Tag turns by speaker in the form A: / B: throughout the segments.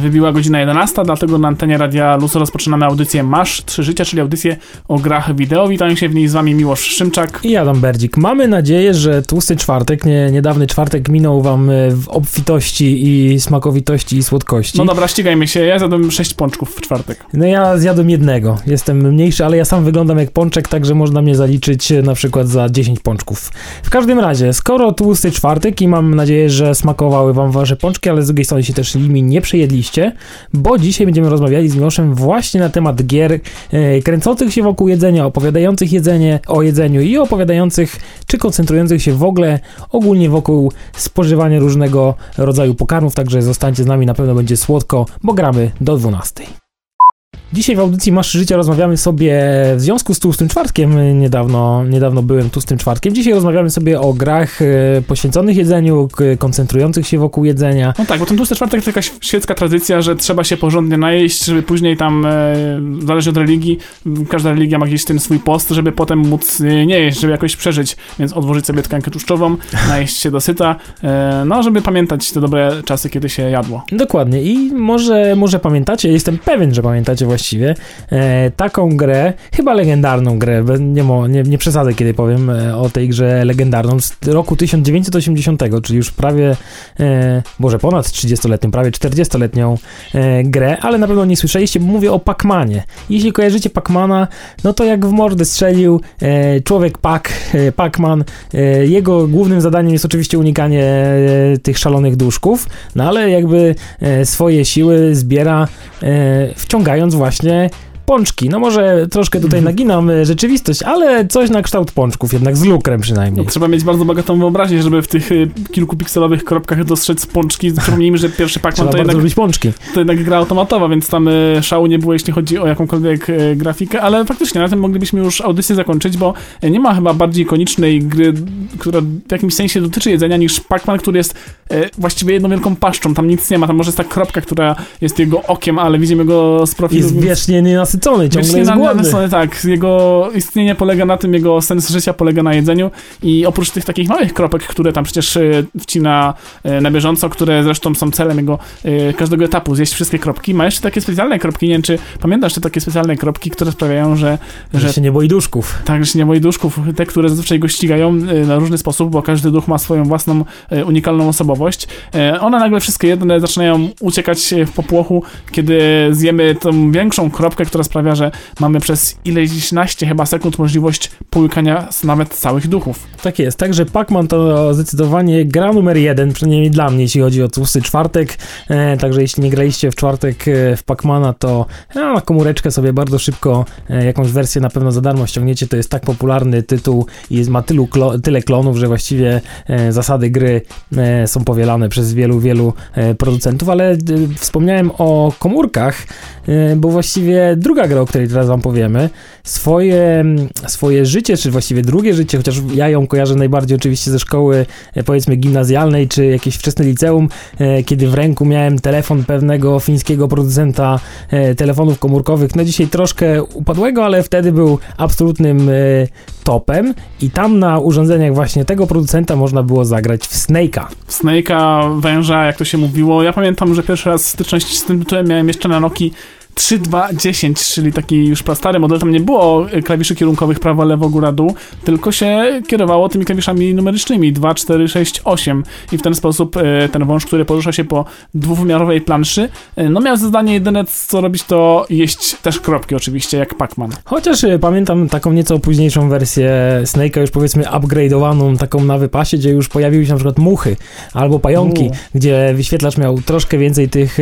A: Wybiła godzina 11, dlatego na antenie Radia Luz rozpoczynamy audycję Masz Trzy Życia, czyli audycję o grach wideo. Witają się w niej z wami Miłosz Szymczak
B: i Adam Berdzik. Mamy nadzieję, że tłusty czwartek, nie, niedawny czwartek minął wam e, w obfitości i smakowitości i słodkości.
A: No dobra, ścigajmy się. Ja zjadłem 6 pączków w czwartek.
B: No ja zjadłem jednego. Jestem mniejszy, ale ja sam wyglądam jak pączek, także można mnie zaliczyć e, na przykład za 10 pączków. W każdym razie, skoro tłusty czwartek i mam nadzieję, że smakowały wam wasze pączki, ale z drugiej strony się też nimi nie przejedliście, bo dzisiaj będziemy rozmawiali z Miłoszem właśnie na temat gier e, kręcących się wokół jedzenia, opowiadających jedzenie o jedzeniu i opowiadających czy koncentrujących się w ogóle ogólnie wokół spożywania różnego rodzaju pokarmów, także zostańcie z nami, na pewno będzie słodko, bo gramy do 12. Dzisiaj w audycji Masz Życia rozmawiamy sobie w związku z Tłustym Czwartkiem. Niedawno, niedawno byłem Tłustym Czwartkiem. Dzisiaj rozmawiamy sobie o grach e, poświęconych jedzeniu, koncentrujących się wokół jedzenia.
A: No tak, bo ten Tłusty Czwartek to jakaś świecka tradycja, że trzeba się porządnie najeść, żeby później tam, e, zależy od religii, każda religia ma gdzieś ten swój post, żeby potem móc e, nie jeść, żeby jakoś przeżyć, więc odłożyć sobie tkankę tłuszczową, najeść się dosyta, no żeby pamiętać te dobre czasy, kiedy się jadło.
B: Dokładnie i może, może pamiętacie, jestem pewien, że pamiętacie właśnie właściwie, e, taką grę, chyba legendarną grę, nie, mo, nie, nie przesadzę kiedy powiem e, o tej grze legendarną z roku 1980, czyli już prawie, e, może ponad 30-letnią, prawie 40-letnią e, grę, ale na pewno nie słyszeliście, bo mówię o Pac-Manie. Jeśli kojarzycie Pac-Mana, no to jak w mordę strzelił e, człowiek Pac, e, Pac-Man, jego głównym zadaniem jest oczywiście unikanie tych szalonych duszków, no ale jakby swoje siły zbiera wciągając właśnie strašne. Pączki. No może troszkę tutaj naginam e, rzeczywistość, ale coś na kształt pączków, jednak z lukrem przynajmniej.
A: No, trzeba mieć bardzo bogatą wyobraźnię, żeby w tych y, kilku pikselowych kropkach dostrzec pączki. Przypomnijmy, że pierwszy Pac-Man to jednak,
B: lubić pączki.
A: to jednak gra automatowa, więc tam y, szału nie było, jeśli chodzi o jakąkolwiek grafikę, ale faktycznie na tym moglibyśmy już audycję zakończyć, bo nie ma chyba bardziej ikonicznej gry, która w jakimś sensie dotyczy jedzenia niż Pac-Man, który jest właściwie jedną wielką paszczą. Tam nic nie ma, tam może jest ta kropka, która jest jego okiem, ale widzimy go z profilu.
B: Jest wiecznie nienasycony nasycony, ciągle jest głodny.
A: tak, jego istnienie polega na tym, jego sens życia polega na jedzeniu i oprócz tych takich małych kropek, które tam przecież e, wcina e, na bieżąco, które zresztą są celem jego e, każdego etapu, zjeść wszystkie kropki, ma jeszcze takie specjalne kropki, nie wiem czy pamiętasz te takie specjalne kropki, które sprawiają, że...
B: Że, że się nie boi duszków.
A: Tak, że się nie boi duszków, te, które zazwyczaj go ścigają na różny sposób, bo każdy duch ma swoją własną unikalną osobowość. One nagle wszystkie jedne zaczynają uciekać w popłochu, kiedy zjemy tą większą kropkę, która sprawia, że mamy przez ileś naście chyba sekund możliwość połykania nawet całych duchów.
B: Tak jest, także Pac-Man to zdecydowanie gra numer jeden, przynajmniej dla mnie, jeśli chodzi o tłusty czwartek, e, także jeśli nie graliście w czwartek e, w Pac-Mana, to e, na komóreczkę sobie bardzo szybko e, jakąś wersję na pewno za darmo ściągniecie, to jest tak popularny tytuł i jest, ma tylu klo, tyle klonów, że właściwie e, zasady gry e, są powielane przez wielu, wielu producentów, ale wspomniałem o komórkach, bo właściwie druga gra, o której teraz wam powiemy, swoje, swoje życie, czy właściwie drugie życie, chociaż ja ją kojarzę najbardziej oczywiście ze szkoły e, powiedzmy gimnazjalnej, czy jakieś wczesne liceum, e, kiedy w ręku miałem telefon pewnego fińskiego producenta e, telefonów komórkowych, no dzisiaj troszkę upadłego, ale wtedy był absolutnym topem i tam na urządzeniach właśnie tego producenta można było zagrać w Snake'a.
A: Snake'a, węża, jak to się mówiło. Ja pamiętam, że pierwszy raz styczność z tym tytułem miałem jeszcze na Nokii 3210, czyli taki już stary model, tam nie było klawiszy kierunkowych prawo, lewo, góra, dół, tylko się kierowało tymi klawiszami numerycznymi 2, 4, 6, 8 i w ten sposób e, ten wąż, który porusza się po dwuwymiarowej planszy, e, no miał zadanie jedyne co robić to jeść też kropki oczywiście, jak Pac-Man.
B: Chociaż e, pamiętam taką nieco późniejszą wersję Snake'a już powiedzmy upgrade'owaną, taką na wypasie, gdzie już pojawiły się na przykład muchy albo pająki, U. gdzie wyświetlacz miał troszkę więcej tych,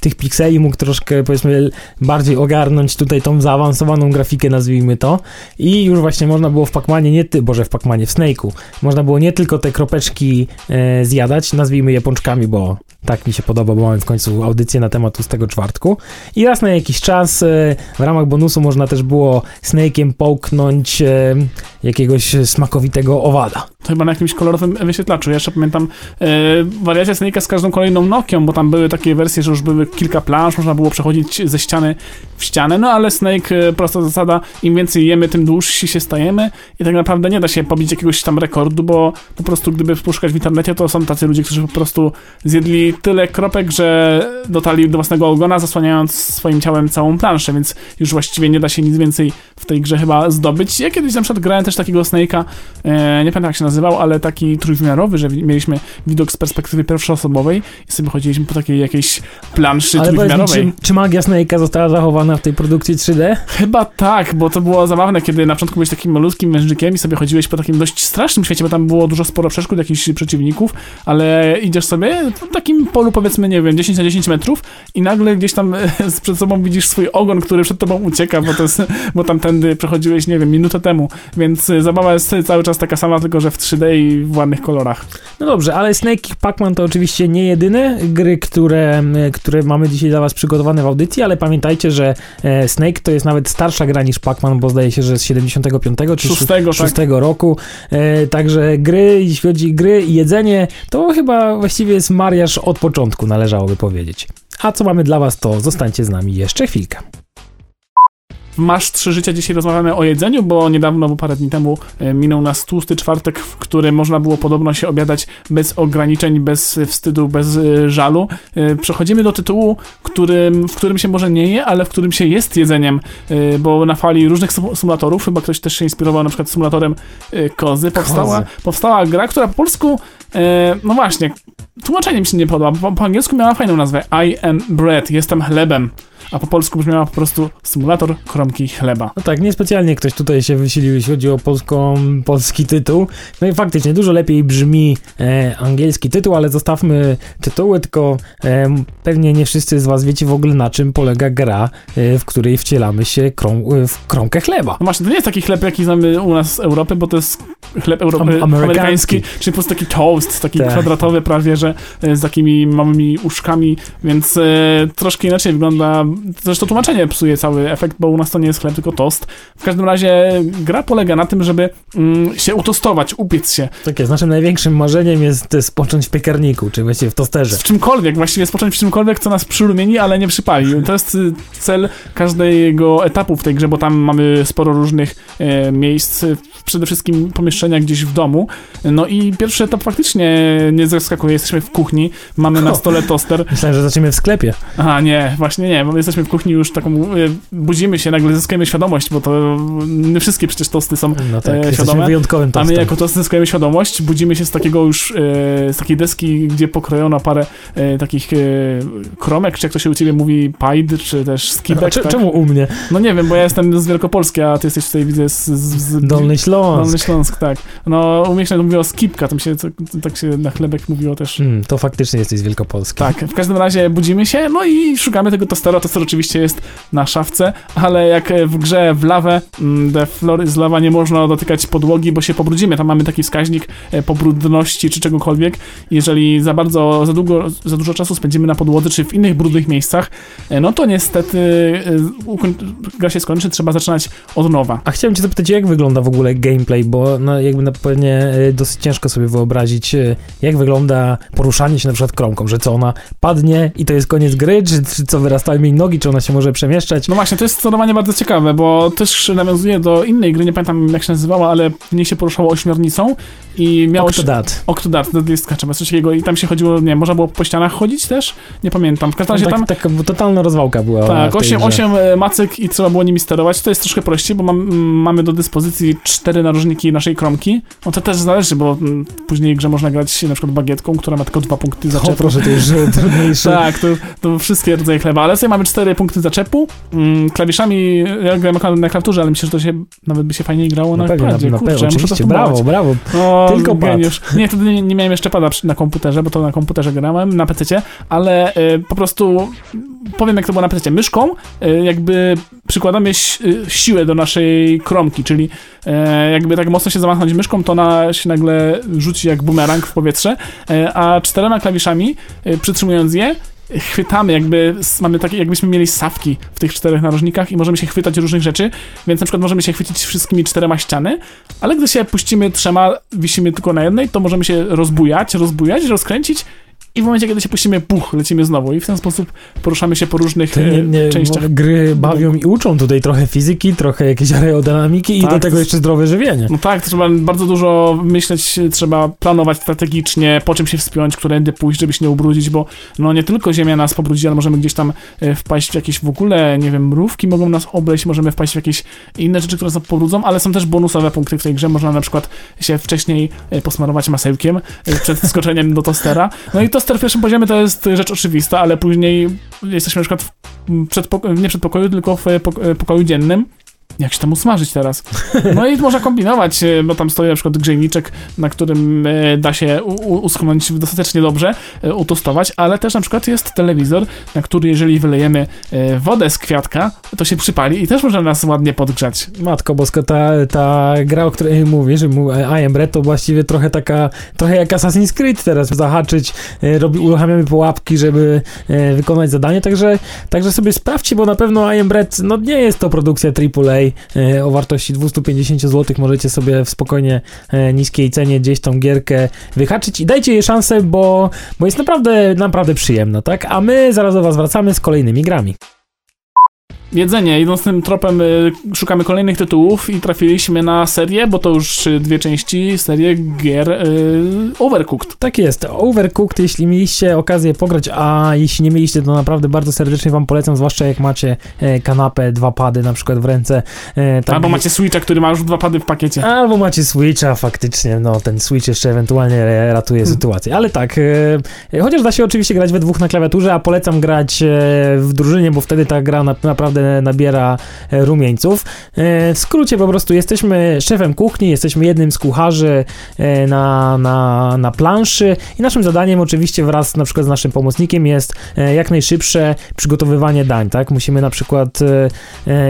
B: tych pikseli, mógł troszkę powiedzmy bardziej ogarnąć tutaj tą zaawansowaną grafikę, nazwijmy to. I już właśnie można było w Pacmanie, nie ty, boże w Pacmanie, w Snake'u, można było nie tylko te kropeczki e, zjadać, nazwijmy je pączkami, bo tak mi się podoba, bo mamy w końcu audycję na temat tłustego czwartku. I raz na jakiś czas e, w ramach bonusu można też było Snake'iem połknąć e, jakiegoś smakowitego owada.
A: To chyba na jakimś kolorowym wyświetlaczu. Ja jeszcze pamiętam e, wariacja Snake'a z każdą kolejną Nokią, bo tam były takie wersje, że już były kilka planż, można było przechodzić ze ściany w ścianę, no ale Snake, prosta zasada, im więcej jemy, tym dłużsi się stajemy i tak naprawdę nie da się pobić jakiegoś tam rekordu, bo po prostu gdyby poszukać w internecie, to są tacy ludzie, którzy po prostu zjedli mieli tyle kropek, że dotarli do własnego ogona, zasłaniając swoim ciałem całą planszę, więc już właściwie nie da się nic więcej w tej grze chyba zdobyć. Ja kiedyś na przykład grałem też takiego Snake'a, e, nie pamiętam jak się nazywał, ale taki trójwymiarowy, że mieliśmy widok z perspektywy pierwszoosobowej i sobie chodziliśmy po takiej jakiejś planszy
B: Ale
A: trójwymiarowej.
B: Mi, czy, czy magia Snake'a została zachowana w tej produkcji 3D?
A: Chyba tak, bo to było zabawne, kiedy na początku byłeś takim malutkim mężczykiem i sobie chodziłeś po takim dość strasznym świecie, bo tam było dużo sporo przeszkód, jakichś przeciwników, ale idziesz sobie w takim polu powiedzmy, nie wiem, 10 na 10 metrów i nagle gdzieś tam przed sobą widzisz swój ogon, który przed tobą ucieka, bo, to jest, bo tamtędy przechodziłeś, nie wiem, minutę temu, więc zabawa jest cały czas taka sama, tylko że w 3D i w ładnych kolorach.
B: No dobrze, ale Snake i Pac-Man to oczywiście nie jedyne gry, które, które mamy dzisiaj dla was przygotowane w audycji, ale pamiętajcie, że e, Snake to jest nawet starsza gra niż Pac-Man, bo zdaje się, że z 75 czy 6, 6 tak. roku. E, także gry, jeśli chodzi gry i jedzenie, to chyba właściwie jest mariaż od początku, należałoby powiedzieć. A co mamy dla was, to zostańcie z nami jeszcze chwilkę.
A: Masz trzy życia. Dzisiaj rozmawiamy o jedzeniu, bo niedawno, bo parę dni temu e, minął nas tłusty czwartek, w którym można było podobno się obiadać bez ograniczeń, bez wstydu, bez e, żalu. E, przechodzimy do tytułu, którym, w którym się może nie je, ale w którym się jest jedzeniem, bo na fali różnych symulatorów, chyba ktoś też się inspirował na przykład symulatorem kozy, powstała, powstała gra, która po polsku, no właśnie, tłumaczenie mi się nie podoba, bo po angielsku miała fajną nazwę I am bread, jestem chlebem a po polsku brzmiała po prostu symulator kromki chleba.
B: No tak, niespecjalnie ktoś tutaj się wysilił, jeśli chodzi o polską, polski tytuł. No i faktycznie dużo lepiej brzmi e, angielski tytuł, ale zostawmy tytuły, tylko e, pewnie nie wszyscy z was wiecie w ogóle na czym polega gra, e, w której wcielamy się krą, e, w kromkę chleba.
A: No właśnie, to nie jest taki chleb, jaki znamy u nas z Europy, bo to jest chleb Europy, amerykański. amerykański, czyli po prostu taki toast, taki tak. kwadratowy prawie, że e, z takimi małymi uszkami, więc e, troszkę inaczej wygląda Zresztą tłumaczenie psuje cały efekt, bo u nas to nie jest chleb, tylko tost. W każdym razie gra polega na tym, żeby mm, się utostować, upiec się.
B: Tak jest. Naszym największym marzeniem jest spocząć w piekarniku, czy właściwie w tosterze.
A: W czymkolwiek, właściwie spocząć w czymkolwiek, co nas przyrumieni, ale nie przypali. To jest y, cel każdego etapu w tej grze, bo tam mamy sporo różnych e, miejsc, przede wszystkim pomieszczenia gdzieś w domu. No i pierwszy etap faktycznie nie zaskakuje. Jesteśmy w kuchni, mamy na stole toster.
B: Myślałem, że zaczniemy w sklepie.
A: Aha, nie, właśnie nie, bo jesteśmy w kuchni już taką, e, budzimy się, nagle zyskujemy świadomość, bo to nie wszystkie przecież tosty są
B: no tak, e, świadome. wyjątkowym tostem.
A: A my jako tosty zyskujemy świadomość, budzimy się z takiego już, e, z takiej deski, gdzie pokrojono parę e, takich e, kromek, czy jak to się u ciebie mówi, pajd, czy też skibek.
B: tak? Czemu u mnie?
A: No nie wiem, bo ja jestem z Wielkopolski, a ty jesteś tutaj, widzę, z... z, z
B: Dolny Śląsk.
A: Dolny Śląsk, tak. No, u mnie się mówiło skipka, to mi się, to, tak się na chlebek mówiło też.
B: Hmm, to faktycznie jesteś z Wielkopolski.
A: Tak, w każdym razie budzimy się, no i szukamy tego tostera. Toster oczywiście jest na szafce, ale jak w grze w lawę, mm, The Floor z lawa nie można dotykać podłogi, bo się pobrudzimy. Tam mamy taki wskaźnik e, pobrudności czy czegokolwiek. Jeżeli za bardzo, za długo, za dużo czasu spędzimy na podłodze czy w innych brudnych miejscach, e, no to niestety e, gra się skończy, trzeba zaczynać od nowa.
B: A chciałem cię zapytać, jak wygląda w ogóle gameplay, bo no, jakby na pewnie dosyć ciężko sobie wyobrazić, jak wygląda poruszanie się na przykład kromką, że co ona padnie i to jest koniec gry, czy, czy co wyrastają jej nogi, czy ona się może przemieszczać.
A: No właśnie, to jest sterowanie bardzo ciekawe, bo też nawiązuje do innej gry, nie pamiętam jak się nazywała, ale w niej się poruszało ośmiornicą i miało
B: Octodad.
A: Octodad, Deadlistka, czy coś takiego i tam się chodziło, nie można było po ścianach chodzić też? Nie pamiętam. W każdym razie
B: tak,
A: tam...
B: Taka totalna rozwałka była.
A: Tak, 8, 8 e, macek i trzeba było nimi sterować. To jest troszkę prościej, bo mam, mamy do dyspozycji cztery narożniki naszej kromki. No to też zależy, bo później grze można grać na przykład bagietką, która ma tylko dwa punkty zaczepu. O
B: proszę, to już trudniejsze.
A: tak, to, to wszystkie rodzaje chleba, ale sobie mamy cztery punkty zaczepu. Mm, klawiszami, ja grałem na klawiaturze, ale myślę, że to się nawet by się fajniej grało no na
B: pewnie,
A: padzie.
B: Na, na Kurczę, oczywiście, brawo, brawo.
A: No, Tylko geniusz. Nie, wtedy nie, nie, miałem jeszcze pada na komputerze, bo to na komputerze grałem, na PC, ale y, po prostu powiem, jak to było na PC. Myszką y, jakby przykładamy y, siłę do naszej kromki, czyli y, jakby tak mocno się zamachnąć myszką, to ona się nagle rzuci jak bumerang w powietrze, y, a czterema klawiszami, przytrzymując je, chwytamy, jakby mamy takie, jakbyśmy mieli sawki w tych czterech narożnikach i możemy się chwytać różnych rzeczy, więc na przykład możemy się chwycić wszystkimi czterema ściany, ale gdy się puścimy trzema, wisimy tylko na jednej, to możemy się rozbujać, rozbujać, rozkręcić i w momencie, kiedy się puścimy, puch, lecimy znowu i w ten sposób poruszamy się po różnych
B: To nie,
A: e,
B: nie,
A: częściach.
B: gry bawią i uczą tutaj trochę fizyki, trochę jakieś aerodynamiki i
A: Tak,
B: do
A: to
B: tego jeszcze zdrowe żywienie.
A: No tak, to trzeba bardzo dużo myśleć, trzeba planować strategicznie, po czym się wspiąć, którędy pójść, żeby się nie ubrudzić, bo no nie tylko ziemia nas pobrudzi, ale możemy gdzieś tam e, wpaść w jakieś w ogóle, nie wiem, mrówki mogą nas obleść, możemy wpaść w jakieś inne rzeczy, które nas pobrudzą, ale są też bonusowe punkty w tej grze, można na przykład się wcześniej e, posmarować masełkiem przed skoczeniem do tostera. No i toster w pierwszym poziomie to jest rzecz oczywista, ale później jesteśmy na przykład w nie przedpokoju, tylko w pok- pokoju dziennym. Jak się tam usmażyć teraz? No i można kombinować, e, bo tam stoi na przykład grzejniczek, na którym e, da się uschnąć dostatecznie dobrze, e, utostować, ale też na przykład jest telewizor, na który jeżeli wylejemy wodę z kwiatka, to się przypali i też może nas ładnie podgrzać.
B: Matko bosko, ta, ta gra, o której mówisz, I am Bread, to właściwie trochę taka, trochę jak Assassin's Creed teraz, zahaczyć, robi, uruchamiamy pułapki, żeby wykonać zadanie, także, także sobie sprawdźcie, bo na pewno I am Bread, no nie jest to produkcja AAA e, o wartości 250 zł, możecie sobie w spokojnie e, niskiej cenie gdzieś tą gierkę wyhaczyć i dajcie jej szansę, bo, bo jest naprawdę, naprawdę przyjemna, tak? A my zaraz do was wracamy z kolejnymi grami.
A: Jedzenie, idąc tym tropem, y, szukamy kolejnych tytułów i trafiliśmy na serię, bo to już dwie części, serię gier y, Overcooked.
B: Tak jest. Overcooked, jeśli mieliście okazję pograć, a jeśli nie mieliście, to naprawdę bardzo serdecznie wam polecam, zwłaszcza jak macie e, kanapę, dwa pady na przykład w ręce. E, tak,
A: Albo macie Switcha, który ma już dwa pady w pakiecie.
B: Albo macie Switcha, faktycznie, no ten Switch jeszcze ewentualnie ratuje
A: Hmm.
B: sytuację. Ale tak, e, chociaż da się oczywiście grać we dwóch na klawiaturze, a polecam grać w drużynie, bo wtedy ta gra na, naprawdę nabiera e, rumieńców. E, w skrócie po prostu jesteśmy szefem kuchni, jesteśmy jednym z kucharzy e, na, na, na planszy i naszym zadaniem oczywiście wraz na przykład z naszym pomocnikiem jest jak najszybsze przygotowywanie dań, tak? Musimy na przykład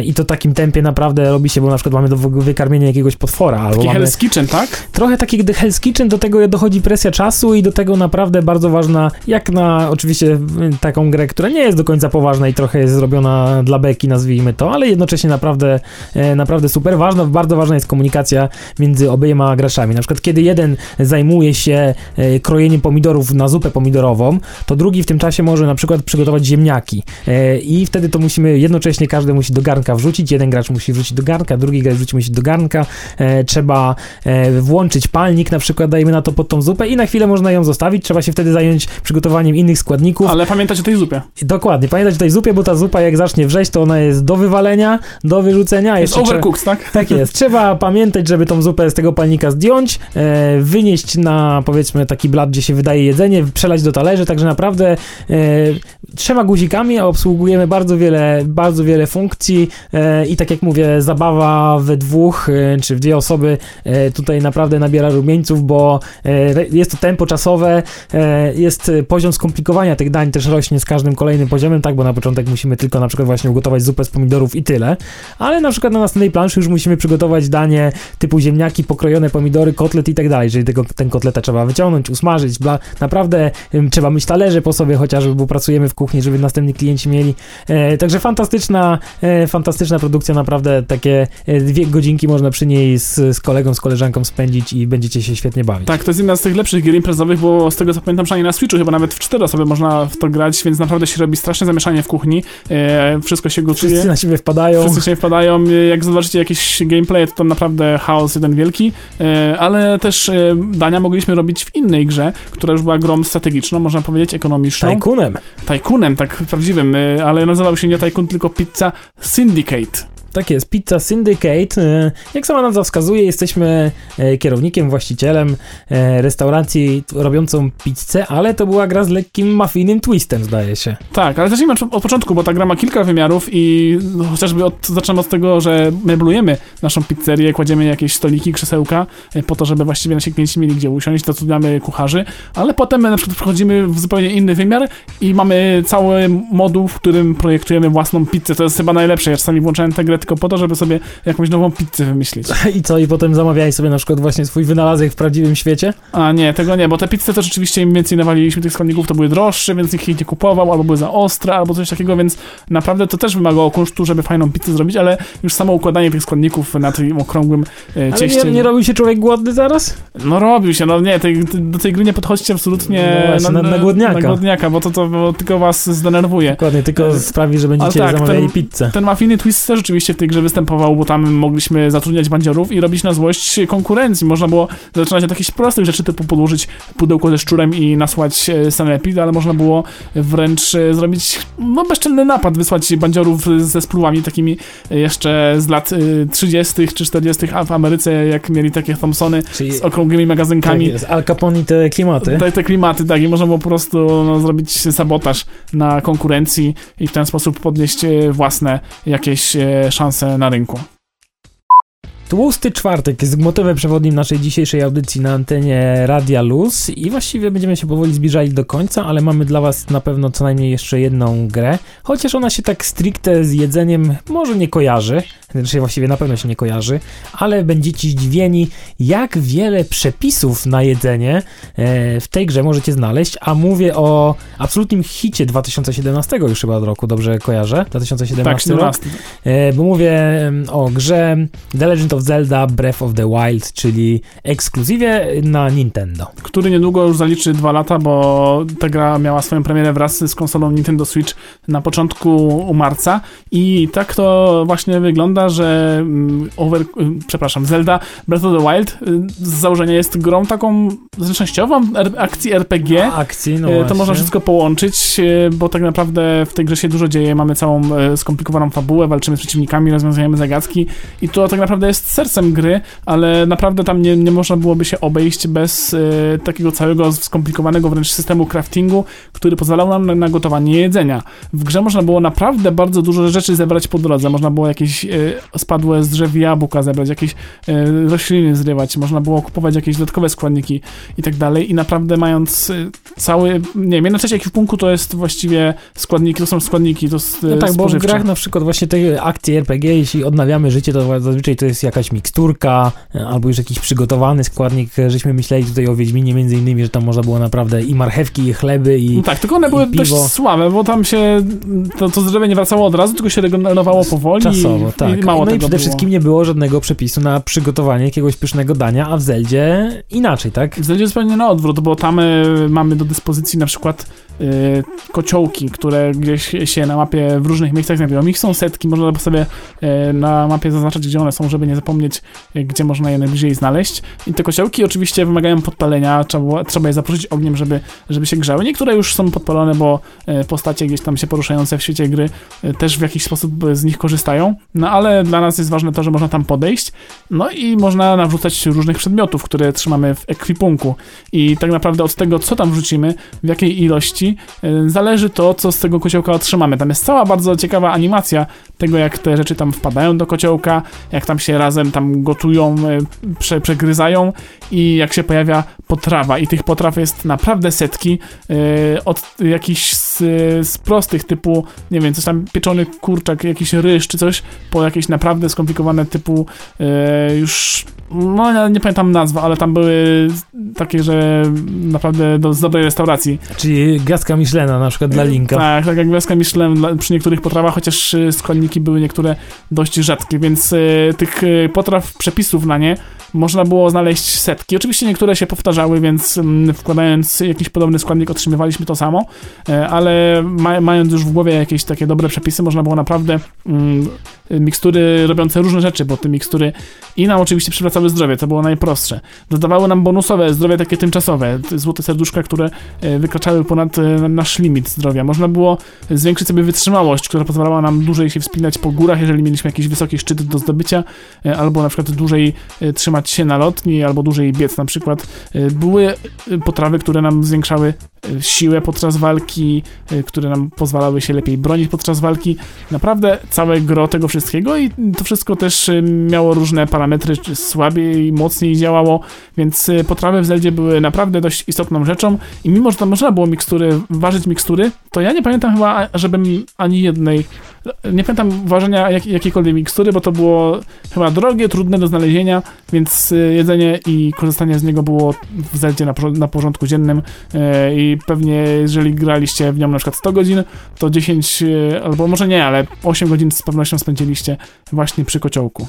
B: i to takim tempie naprawdę robi się, bo na przykład mamy do wykarmienia jakiegoś potwora, albo
A: Taki
B: mamy
A: Hell's Kitchen, tak?
B: trochę taki gdy Hell's Kitchen, do tego dochodzi presja czasu i do tego naprawdę bardzo ważna, jak na oczywiście taką grę, która nie jest do końca poważna i trochę jest zrobiona dla beki, nazwijmy to, ale jednocześnie naprawdę, e, naprawdę super ważna, bardzo ważna jest komunikacja między obiema graczami. Na przykład kiedy jeden zajmuje się e, krojeniem pomidorów na zupę pomidorową, to drugi w tym czasie może na przykład przygotować ziemniaki E, i wtedy to musimy jednocześnie każdy musi do garnka wrzucić, jeden gracz musi wrzucić do garnka, drugi gracz wrzuci musi do garnka, trzeba włączyć palnik na przykład, dajmy na to pod tą zupę i na chwilę można ją zostawić, trzeba się wtedy zająć przygotowaniem innych składników.
A: Ale pamiętać o tej zupie.
B: Dokładnie, pamiętać o tej zupie, bo ta zupa jak zacznie wrzeć, to ona jest do wywalenia, do wyrzucenia.
A: Jest
B: jeszcze trzeba-
A: Overcooked, tak?
B: tak jest. Trzeba pamiętać, żeby tą zupę z tego palnika zdjąć, e, wynieść na powiedzmy taki blat, gdzie się wydaje jedzenie, przelać do talerzy, także naprawdę e, trzema guzikami obsługujemy bardzo wiele, bardzo wiele funkcji e, i tak jak mówię, zabawa we dwóch e, czy w dwie osoby e, tutaj naprawdę nabiera rumieńców, bo e, jest to tempo czasowe, e, jest poziom skomplikowania tych dań też rośnie z każdym kolejnym poziomem, tak, bo na początek musimy tylko na przykład właśnie ugotować zupę z pomidorów i tyle, ale na przykład na następnej planszy już musimy przygotować danie typu ziemniaki, pokrojone pomidory, kotlet i tak dalej, czyli tego, ten kotleta trzeba wyciągnąć, usmażyć, bla, naprawdę trzeba myć talerze po sobie chociażby, bo pracujemy w kuchni, żeby następni klienci mieli, e, także fantastyczna, e, fantastyczna produkcja, naprawdę takie e, dwie godzinki można przy niej z, z kolegą, z koleżanką spędzić i będziecie się świetnie bawić.
A: Tak, to jest jedna z tych lepszych gier imprezowych, bo z tego co pamiętam, przynajmniej na Switchu chyba nawet w cztery osoby można w to grać, więc naprawdę się robi straszne zamieszanie w kuchni. E, wszystko się gotuje.
B: Wszyscy na siebie wpadają.
A: Wszyscy się wpadają, jak zobaczycie jakieś gameplay, to tam naprawdę chaos jeden wielki, e, ale też e, dania mogliśmy robić w innej grze, która już była grą strategiczną, można powiedzieć ekonomiczną.
B: Tajkunem.
A: Tajkunem, tak prawdziwym, e, ale nazywał się nie Tajkun, tylko Pizza Syndicate.
B: Tak jest, Pizza Syndicate. E, Jak sama nazwa wskazuje, jesteśmy e, kierownikiem, właścicielem e, restauracji robiącą pizzę, ale to była gra z lekkim mafijnym twistem, zdaje się.
A: Tak, ale zacznijmy od początku, bo ta gra ma kilka wymiarów i chociażby od, zaczynamy od tego, że meblujemy naszą pizzerię, kładziemy jakieś stoliki, krzesełka e, po to, żeby właściwie nasi klienci mieli gdzie usiąść, zatrudniamy kucharzy, ale potem na przykład przechodzimy w zupełnie inny wymiar i mamy cały moduł, w którym projektujemy własną pizzę. To jest chyba najlepsze. Ja czasami włączałem tę grę tylko po to, żeby sobie jakąś nową pizzę wymyślić.
B: I co, i potem zamawiałeś sobie na przykład właśnie swój wynalazek w prawdziwym świecie?
A: A nie, tego nie, bo te pizze to rzeczywiście im więcej nawaliliśmy tych składników, to były droższe, więc nikt ich nie kupował, albo były za ostre, albo coś takiego, więc naprawdę to też wymagało kosztu, żeby fajną pizzę zrobić, ale już samo układanie tych składników na tym okrągłym e,
B: Ale
A: cieście...
B: nie, nie robił się człowiek głodny zaraz?
A: No robił się, no nie, tej, do tej gry nie podchodźcie absolutnie
B: No właśnie, na- na głodniaka.
A: na głodniaka, bo to, to bo tylko was zdenerwuje.
B: Dokładnie, tylko sprawi, że będziecie
A: tak,
B: zamawiali
A: ten-
B: pizzę.
A: Ten Mafiny Twist też rzeczywiście w tej grze występował, bo tam mogliśmy zatrudniać bandziorów i robić na złość konkurencji. Można było zaczynać od jakichś prostych rzeczy, typu podłożyć pudełko ze szczurem i nasłać e, sanepid, ale można było wręcz e, zrobić no, bezczelny napad, wysłać bandziorów ze spluwami takimi e, jeszcze z lat e, 30. czy 40. a w Ameryce, jak mieli takie Thompsony
B: Czyli
A: z okrągłymi
B: tak
A: magazynkami.
B: jest, Al Capone i te klimaty.
A: Te, te klimaty, tak, i można było po prostu no, zrobić sabotaż na konkurencji i w ten sposób podnieść własne jakieś e, szansę na rynku.
B: Tłusty czwartek jest motywem przewodnim naszej dzisiejszej audycji na antenie Radia Luz i właściwie będziemy się powoli zbliżali do końca, ale mamy dla was na pewno co najmniej jeszcze jedną grę, chociaż ona się tak stricte z jedzeniem może nie kojarzy, znaczy właściwie na pewno się nie kojarzy, ale będziecie zdziwieni jak wiele przepisów na jedzenie e, w tej grze możecie znaleźć, a mówię o absolutnym hicie 2017 już chyba roku, dobrze kojarzę? 2017
A: Tak,
B: rok?
A: 17.
B: E, bo mówię em, o grze The Legend of Zelda Breath of the Wild, czyli ekskluzywie na Nintendo.
A: Który niedługo już zaliczy dwa lata, bo ta gra miała swoją premierę wraz z konsolą Nintendo Switch na początku marca i tak to właśnie wygląda, że mm, over, y, przepraszam, Zelda Breath of the Wild y, z założenia jest grą taką zręcznościową, akcji RPG.
B: A, akcji, no
A: E, to
B: właśnie.
A: można wszystko połączyć, e, bo tak naprawdę w tej grze się dużo dzieje. Mamy całą skomplikowaną fabułę, walczymy z przeciwnikami, rozwiązujemy zagadki i to tak naprawdę jest sercem gry, ale naprawdę tam nie, nie można byłoby się obejść bez e, takiego całego skomplikowanego wręcz systemu craftingu, który pozwalał nam na, na gotowanie jedzenia. W grze można było naprawdę bardzo dużo rzeczy zebrać po drodze. Można było jakieś e, spadłe z drzew jabłka zebrać, jakieś e, rośliny zrywać, można było kupować jakieś dodatkowe składniki i tak dalej i naprawdę mając cały, nie wiem, jedna trzecia ekwipunku to jest właściwie składniki, to są składniki, to jest
B: No tak, bo w
A: spożywcze.
B: grach na przykład właśnie te akcje RPG, jeśli odnawiamy życie, to zazwyczaj to jest jakaś miksturka, e, albo już jakiś przygotowany składnik. e, Żeśmy myśleli tutaj o Wiedźminie między innymi, że tam można było naprawdę i marchewki, i chleby, i
A: No tak, tylko one były
B: i
A: dość
B: piwo.
A: słabe, bo tam się to, to zdrowie nie wracało od razu, tylko się regenerowało powoli
B: czasowo,
A: i,
B: tak.
A: i mało
B: no i przede
A: było.
B: wszystkim nie było żadnego przepisu na przygotowanie jakiegoś pysznego dania, a w Zeldzie inaczej, tak?
A: W zasadzie zupełnie na odwrót, bo tam y, mamy do dyspozycji na przykład kociołki, które gdzieś się na mapie w różnych miejscach znajdują. Ich są setki, można sobie y, na mapie zaznaczać, gdzie one są, żeby nie zapomnieć, y, gdzie można je najbliżej znaleźć. I te kociołki oczywiście wymagają podpalenia, trzeba, trzeba je zaprosić ogniem, żeby, żeby się grzały. Niektóre już są podpalone, bo y, postacie gdzieś tam się poruszające w świecie gry y, też w jakiś sposób y, z nich korzystają. No ale dla nas jest ważne to, że można tam podejść, no i można nawrzucać różnych przedmiotów, które trzymamy w ekwipunku. I tak naprawdę od tego, co tam wrzucimy, w jakiej ilości, y, zależy to, co z tego kociołka otrzymamy. Tam jest cała bardzo ciekawa animacja tego, jak te rzeczy tam wpadają do kociołka, jak tam się razem tam gotują, y, prze, przegryzają i jak się pojawia potrawa. I tych potraw jest naprawdę setki. y, Od jakichś z, z prostych typu, nie wiem, coś tam pieczony kurczak, jakiś ryż czy coś, po jakieś naprawdę skomplikowane typu już no ja nie pamiętam nazwa, ale tam były takie, że naprawdę do, z dobrej restauracji.
B: Czyli gwiazdka Michelena na przykład dla Linka.
A: Tak, tak jak gwiazdka Michelin dla- przy niektórych potrawach, chociaż y, składniki były niektóre dość rzadkie, więc y, tych y, potraw, przepisów na nie można było znaleźć setki. Oczywiście niektóre się powtarzały, więc mm, wkładając jakiś podobny składnik otrzymywaliśmy to samo, e, ale ma, mając już w głowie jakieś takie dobre przepisy, można było naprawdę mm, mikstury robiące różne rzeczy, bo te mikstury i nam oczywiście przywracały zdrowie, to było najprostsze. Dodawały nam bonusowe zdrowie takie tymczasowe, te złote serduszka, które e, wykraczały ponad e, nasz limit zdrowia. Można było zwiększyć sobie wytrzymałość, która pozwalała nam dłużej się wspinać po górach, jeżeli mieliśmy jakiś wysoki szczyt do zdobycia, e, albo na przykład dłużej trzymać się na lotni, albo dłużej biec na przykład. Były potrawy, które nam zwiększały siłę podczas walki, e, które nam pozwalały się lepiej bronić podczas walki. Naprawdę całe gro tego wszystkiego i to wszystko też e, miało różne parametry, czy słabiej, mocniej działało, więc e, potrawy w Zeldzie były naprawdę dość istotną rzeczą i mimo, że tam można było mikstury, ważyć mikstury, to ja nie pamiętam chyba, żebym ani jednej nie pamiętam ważenia jak, jakiejkolwiek mikstury, bo to było chyba drogie, trudne do znalezienia, więc y, jedzenie i korzystanie z niego było w Zeldzie na, na porządku dziennym y, i pewnie jeżeli graliście w nią na przykład 100 godzin, to 10 y, albo może nie, ale 8 godzin z pewnością spędziliście właśnie przy kociołku.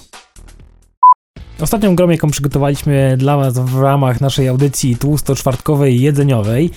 B: Ostatnią grą, jaką przygotowaliśmy dla Was w ramach naszej audycji tłusto-czwartkowej jedzeniowej,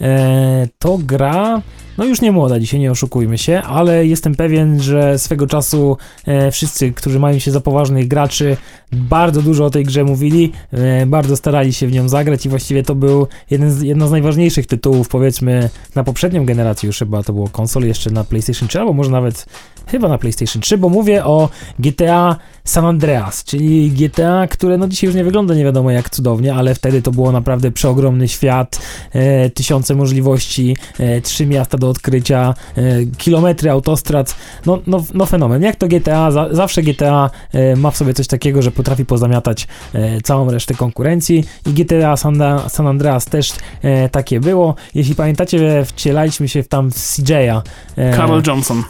B: e, to gra, no już nie młoda, dzisiaj nie oszukujmy się, ale jestem pewien, że swego czasu e, wszyscy, którzy mają się za poważnych graczy, bardzo dużo o tej grze mówili, e, bardzo starali się w nią zagrać i właściwie to był jeden z, jedno z najważniejszych tytułów, powiedzmy, na poprzednią generację już chyba to było konsol jeszcze na PlayStation 3, albo może nawet chyba na PlayStation 3, bo mówię o GTA San Andreas, czyli GTA, które no dzisiaj już nie wygląda nie wiadomo jak cudownie, ale wtedy to było naprawdę przeogromny świat, e, tysiące możliwości, e, trzy miasta do odkrycia, e, kilometry autostrad, no, no, no fenomen. Jak to GTA, za, zawsze GTA e, ma w sobie coś takiego, że potrafi pozamiatać e, całą resztę konkurencji i GTA San, San Andreas też e, takie było. Jeśli pamiętacie, wcielaliśmy się w tam w CJ'a.
A: Carl Johnson.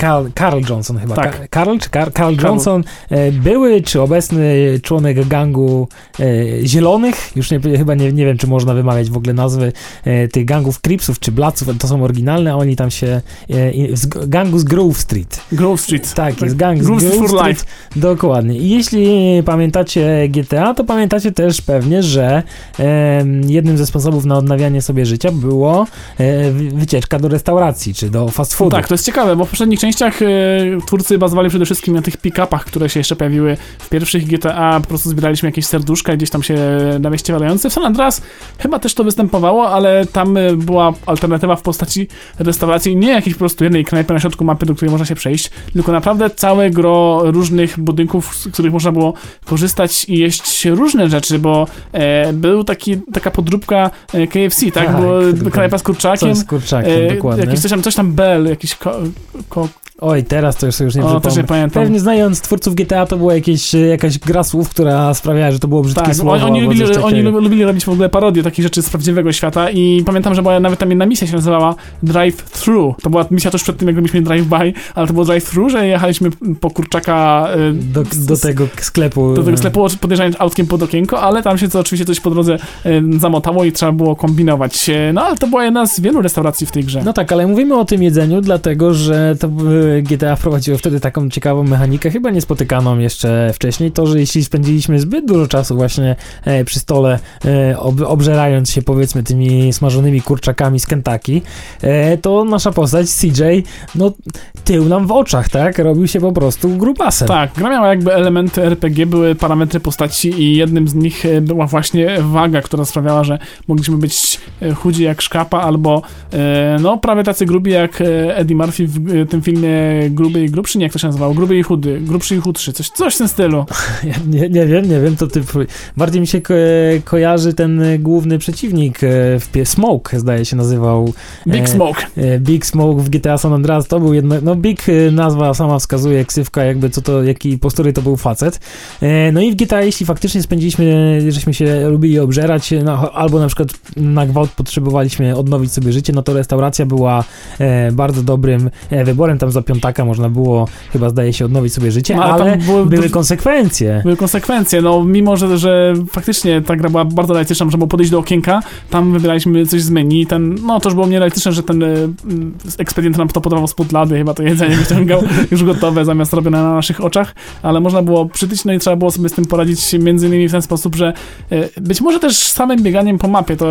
B: Carl, Carl Johnson chyba.
A: Tak.
B: Ka Carl czy Carl, Carl Johnson, e, były czy obecny członek gangu e, zielonych, już nie, chyba nie, nie wiem, czy można wymawiać w ogóle nazwy e, tych gangów Cripsów czy Blaców, to są oryginalne, oni tam się, z gangu z Grove Street.
A: Grove Street.
B: Tak, jest gang z
A: Grove
B: Grove
A: Street life.
B: Dokładnie. I jeśli pamiętacie GTA, to pamiętacie też pewnie, że jednym ze sposobów na odnawianie sobie życia było wy- wycieczka do restauracji, czy do fast
A: No
B: foodu.
A: tak, to jest ciekawe, bo w poprzednich częściach twórcy bazowali przede wszystkim na tych pick-upach, które się jeszcze pojawiły w pierwszych GTA, po prostu zbieraliśmy jakieś serduszka gdzieś tam się na mieście walające. W San Andreas chyba też to występowało, ale tam e, była alternatywa w postaci restauracji, nie jakiejś po prostu jednej knajpy na środku mapy, do której można się przejść, tylko naprawdę całe gro różnych budynków, z których można było korzystać i jeść różne rzeczy, bo e, był taki, taka podróbka e, KFC, tak?
B: Tak,
A: Było
B: dokładnie.
A: knajpa z kurczakiem,
B: Coś z kurczakiem,
A: e,
B: dokładnie.
A: Jakieś coś tam, coś tam Bell, jakiś ko, ko,
B: Oj, teraz to już sobie już nie
A: o, też nie pamiętam.
B: Pewnie znając twórców GTA to była jakieś, e, jakaś gra słów, która sprawiała, że to było brzydkie
A: Tak,
B: słowo.
A: oni, lubili, oni lubili robić w ogóle parodie takich rzeczy z prawdziwego świata i pamiętam, że była nawet tam jedna misja się nazywała Drive-Thru. To była misja tuż przed tym, jak robiliśmy Drive-By, ale to było Drive-Thru, że jechaliśmy po kurczaka y,
B: do,
A: z-
B: do tego sklepu.
A: do tego
B: e,
A: sklepu, podjeżdżając autkiem pod okienko, ale tam się to oczywiście coś po drodze y, zamotało i trzeba było kombinować. Y, No ale to była jedna z wielu restauracji w tej grze.
B: No tak, ale mówimy o tym jedzeniu, dlatego że to e, GTA wprowadziło wtedy taką ciekawą mechanikę, chyba niespotykaną jeszcze wcześniej, to, że jeśli spędziliśmy zbyt dużo czasu właśnie e, przy stole, e, ob, obżerając się powiedzmy tymi smażonymi kurczakami z Kentucky, e, to nasza postać CJ, no tył nam w oczach, tak? Robił się po prostu grubasem.
A: Tak, gra miała jakby elementy RPG, były parametry postaci i jednym z nich e, była właśnie waga, która sprawiała, że mogliśmy być e, chudzi jak szkapa albo e, no prawie tacy grubi jak Eddie Murphy w tym filmie Gruby i Grubszy, nie jak to się nazywało, Gruby i Chudy, Grubszy i Chudszy, coś, coś w tym stylu.
B: Ja nie, nie wiem, nie wiem, to typ. Bardziej mi się ko kojarzy ten e, główny przeciwnik e, w pie Smoke, zdaje się nazywał.
A: Big
B: E,
A: Smoke.
B: E, Big Smoke w GTA San Andreas to był jedno, no Big nazwa sama wskazuje, ksywka jakby co to, jaki postury to był facet. No i w GTA jeśli faktycznie spędziliśmy, żeśmy się lubili obżerać, no, albo na przykład na gwałt potrzebowaliśmy odnowić sobie życie, no to restauracja była bardzo dobrym wyborem, tam za piątaka można było chyba zdaje się odnowić sobie życie,
A: No,
B: ale,
A: tam były,
B: były konsekwencje.
A: były konsekwencje, no mimo, że, że faktycznie ta gra była bardzo realistyczna, można było podejść do okienka, tam wybieraliśmy coś z menu, ten, no to już było mnie realistyczne, że ten e, mm, ekspedient nam to podawał spod lady, chyba to jedzenie wyciągał już gotowe, zamiast robione na naszych oczach, ale można było przytyć, no i trzeba było sobie z tym poradzić między innymi w ten sposób, że e, być może też samym bieganiem po mapie to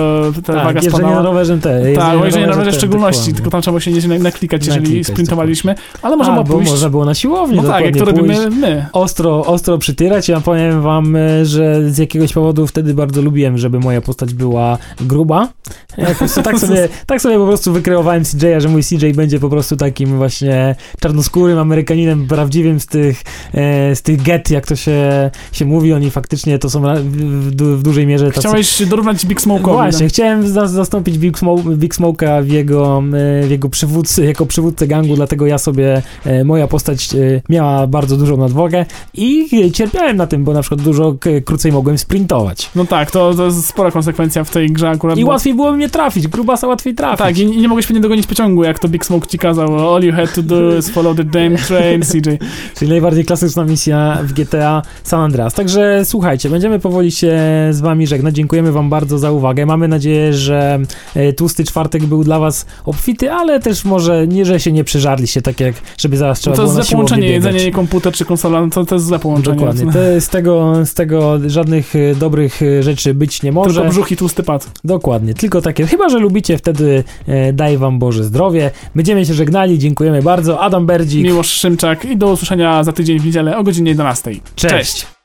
A: ta
B: Tak,
A: waga spadała.
B: rowerze te.
A: Tak, jeżdżenie na rowerze w szczególności, tylko tam trzeba było się nieźle naklikać, jeżeli
B: Naklikać,
A: sprintowaliśmy, ale można było pójść,
B: można było na siłowni,
A: no tak, jak to robimy
B: pójść.
A: my.
B: ostro, ostro przytyrać. Ja powiem wam, e, że z jakiegoś powodu wtedy bardzo lubiłem, żeby moja postać była gruba. Ja prostu tak sobie, tak sobie po prostu wykreowałem CJ'a, że mój CJ będzie po prostu takim właśnie czarnoskórym Amerykaninem prawdziwym z tych, e, z tych get, jak to się, się mówi. Oni faktycznie to są w, w, du- w dużej mierze tacy...
A: Chciałeś dorównać Big Smoke'owi. no.
B: Właśnie, chciałem za zastąpić Big, Smo Big Smoke'a w jego, e, w jego przywódcy, jako przywódcę gangu, dlatego ja sobie że e, moja postać e, miała bardzo dużą nadwagę i e, cierpiałem na tym, bo na przykład dużo k- krócej mogłem sprintować.
A: No tak, to, to jest spora konsekwencja w tej grze akurat.
B: I
A: bo-
B: łatwiej było mnie trafić, grubasa łatwiej trafić.
A: Tak, i, i nie mogłeś pewnie dogonić pociągu, jak to Big Smoke ci kazał. All you had to do is follow the damn train, CJ.
B: Czyli najbardziej klasyczna misja w GTA San Andreas. Także słuchajcie, będziemy powoli się z wami żegnać. Dziękujemy wam bardzo za uwagę. Mamy nadzieję, że e, tłusty czwartek był dla was obfity, ale też może nie, że się nie przeżarliście, tak jak żeby zaraz trzeba
A: to
B: było
A: jest
B: na
A: złe połączenie, jedzenie komputer czy konsola, no to, to jest złe połączenie.
B: Dokładnie. To z tego, z tego żadnych e, dobrych e, rzeczy być nie może.
A: Tylko brzuch i tłusty pad.
B: Dokładnie, tylko takie. Chyba, że lubicie, wtedy e, daj wam Boże zdrowie. Będziemy się żegnali, dziękujemy bardzo. Adam Berdzik.
A: Miłosz Szymczak i do usłyszenia za tydzień w niedzielę o godzinie 11.
B: Cześć.